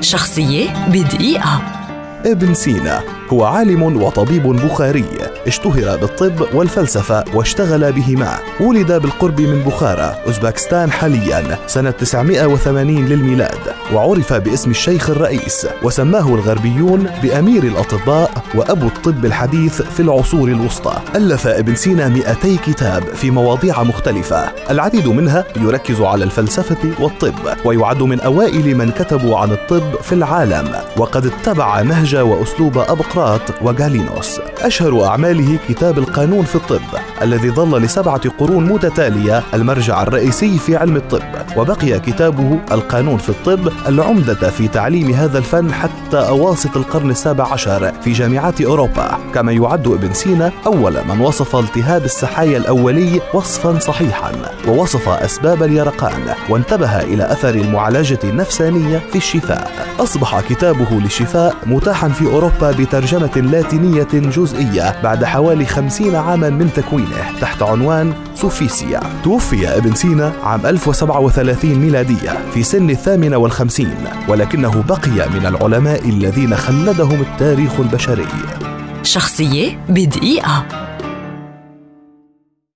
شخصية بدقيقة. ابن سينا. هو عالم وطبيب بخاري. اشتهر بالطب والفلسفة واشتغل بهما. ولد بالقرب من بخارى أوزبكستان حاليا. سنة 980 للميلاد. وعرف باسم الشيخ الرئيس. وسماه الغربيون بأمير الأطباء وأبو الطب الحديث في العصور الوسطى. ألف ابن سينا 200 كتاب في مواضيع مختلفة. العديد منها يركز على الفلسفة والطب ويعد من أوائل من كتبوا عن الطب في العالم. وقد اتبع نهج وأسلوب أبقراط وغالينوس. أشهر أعماله كتاب القانون في الطب الذي ظل لسبعة قرون متتالية المرجع الرئيسي في علم الطب. وبقي كتابه القانون في الطب العمدة في تعليم هذا الفن حتى أواسط القرن السابع عشر في جامعات أوروبا. كما يعد ابن سينا أول من وصف التهاب السحايا الأولي وصفا صحيحا ووصف أسباب اليرقان وانتبه إلى أثر المعالجة النفسانية في الشفاء. أصبح كتابه للشفاء متاحا في أوروبا بترجمة لاتينية جزئية بعد حوالي خمسين عاما من تكوينه تحت عنوان سوفيسيا. توفي ابن سينا عام 1037 ميلادية في سن الثامنة والخمسين ولكنه بقي من العلماء الذين خلدهم التاريخ البشري. شخصية بدقيقة.